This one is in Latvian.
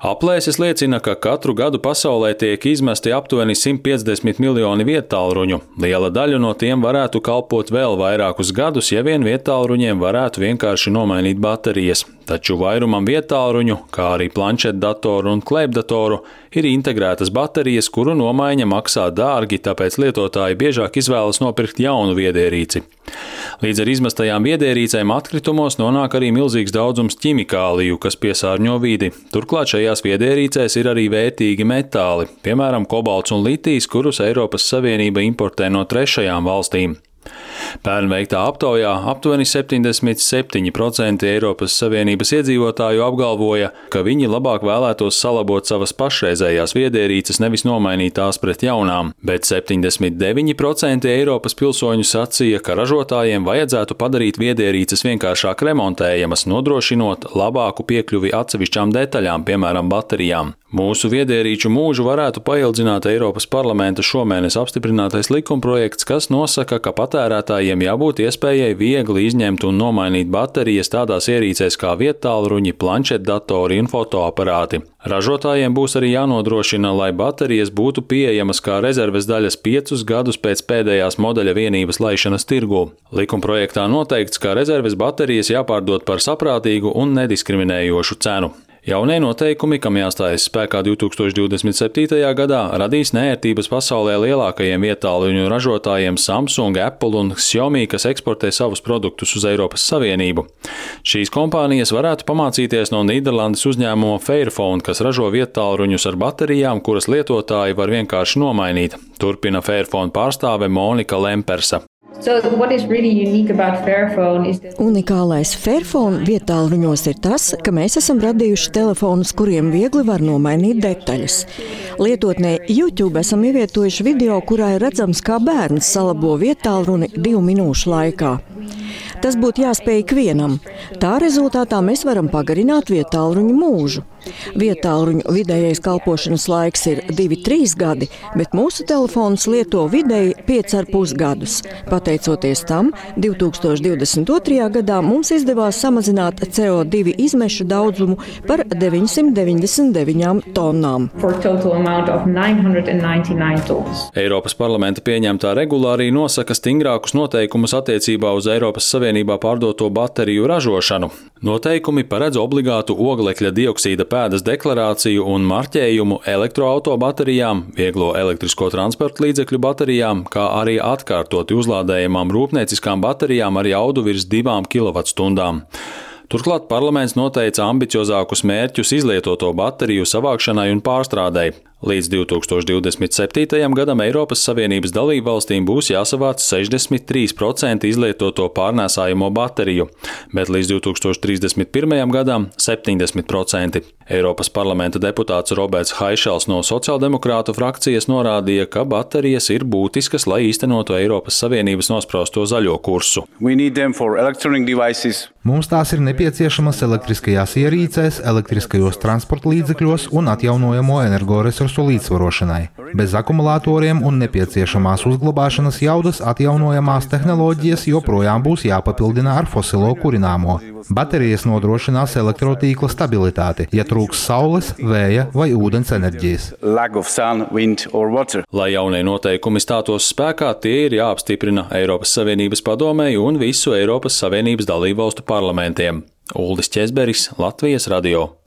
Aplēses liecina, ka katru gadu pasaulē tiek izmesti aptuveni 150 miljoni vietālruņu. Liela daļa no tiem varētu kalpot vēl vairākus gadus, ja vien vietālruņiem varētu vienkārši nomainīt baterijas. Taču vairumam vietālruņu, kā arī planšetdatoru un klēpdatoru, ir integrētas baterijas, kuru nomaiņa maksā dārgi, tāpēc lietotāji biežāk izvēlas nopirkt jaunu viedierīci. Līdz ar izmestajām viedierīcēm atkritumos nonāk arī milzīgs daudzums ķimikāliju, kas piesārņo vidi. Turklāt šajās viedierīcēs ir arī vērtīgi metāli, piemēram, kobalts un litijs, kurus Eiropas Savienība importē no trešajām valstīm. Pērn veiktā aptaujā aptuveni 77% Eiropas Savienības iedzīvotāju apgalvoja, ka viņi labāk vēlētos salabot savas pašreizējās viedierīces, nevis nomainīt tās pret jaunām, bet 79% Eiropas pilsoņu sacīja, ka ražotājiem vajadzētu padarīt viedierīces vienkāršāk remontējamas, nodrošinot labāku piekļuvi atsevišķām detaļām, piemēram, baterijām. Mūsu viedierīču mūžu varētu paildzināt Eiropas parlamenta šomēnes apstiprinātais likumprojekts, kas nosaka, ka patērētājiem jābūt iespējai viegli izņemt un nomainīt baterijas tādās ierīcēs kā vietālruņi, planšetdatori un fotoaparāti. Ražotājiem būs arī jānodrošina, lai baterijas būtu pieejamas kā rezerves daļas piecus gadus pēc pēdējās modeļa vienības laišanas tirgū. Likumprojektā noteikts, ka rezerves baterijas jāpārdod par saprātīgu un nediskriminējošu cenu. Jaunie noteikumi, kam jāstājas spēkā 2027. gadā, radīs nērtības pasaulē lielākajiem vietāluņu ražotājiem Samsung, Apple un Xiaomi, kas eksportē savus produktus uz Eiropas Savienību. Šīs kompānijas varētu pamācīties no Nīderlandes uzņēmuma Fairphone, kas ražo vietāluņus ar baterijām, kuras lietotāji var vienkārši nomainīt. Turpina Fairphone pārstāve Monika Lempersa. Unikālais Fairphone vietāluņos ir tas, ka mēs esam radījuši telefonus, kuriem viegli var nomainīt detaļas. Lietotnē YouTube esam ievietojuši video, kurā ir redzams, kā bērns salabo vietālruni divu minūšu laikā. Tas būtu jāspēj ikvienam. Tā rezultātā mēs varam pagarināt vietāluņu mūžu. Vietāluņu vidējais kalpošanas laiks ir 2-3 gadi, bet mūsu telefons lieto vidēji 5,5 gadus. Pateicoties tam, 2022. gadā mums izdevās samazināt CO2 izmešu daudzumu par 999 tonnām. Eiropas parlamenta pieņemtā regulā arī nosaka stingrākus noteikumus attiecībā uz Eiropas Savienībā pārdoto bateriju ražošanu. Noteikumi paredz obligātu oglekļa dioksīda pēdas deklarāciju un marķējumu elektroautobaterijām, vieglo elektrisko transporta līdzekļu baterijām, kā arī atkārtoti uzlādējamām rūpnieciskām baterijām ar jaudu virs 2 kWh. Turklāt parlaments noteica ambiciozākus mērķus izlietoto bateriju savākšanai un pārstrādei. Līdz 2027. gadam Eiropas Savienības dalībvalstīm būs jāsavāc 63% izlietoto pārnēsājamo bateriju, bet līdz 2031. gadam 70%. Eiropas parlamenta deputāts Roberts Haišels no sociāldemokrātu frakcijas norādīja, ka baterijas ir būtiskas, lai īstenotu Eiropas Savienības nospraustu zaļo kursu. Mums tās ir nepieciešamas elektriskajās ierīcēs, elektriskajos transporta līdzekļos un atjaunojamo energoresursu resursu līdzsvarošanai. Bez akumulatoriem un nepieciešamās uzglabāšanas jaudas atjaunojamās tehnoloģijas joprojām būs jāpapildina ar fosilo kurināmo. Baterijas nodrošinās elektrotīkla stabilitāti, ja trūks saules, vēja vai ūdens enerģijas. Lai jaunie noteikumi stātos spēkā, tie ir jāapstiprina Eiropas Savienības padomēju un visu Eiropas Savienības dalībvalstu parlamentiem. Uldis Česberis, Latvijas radio.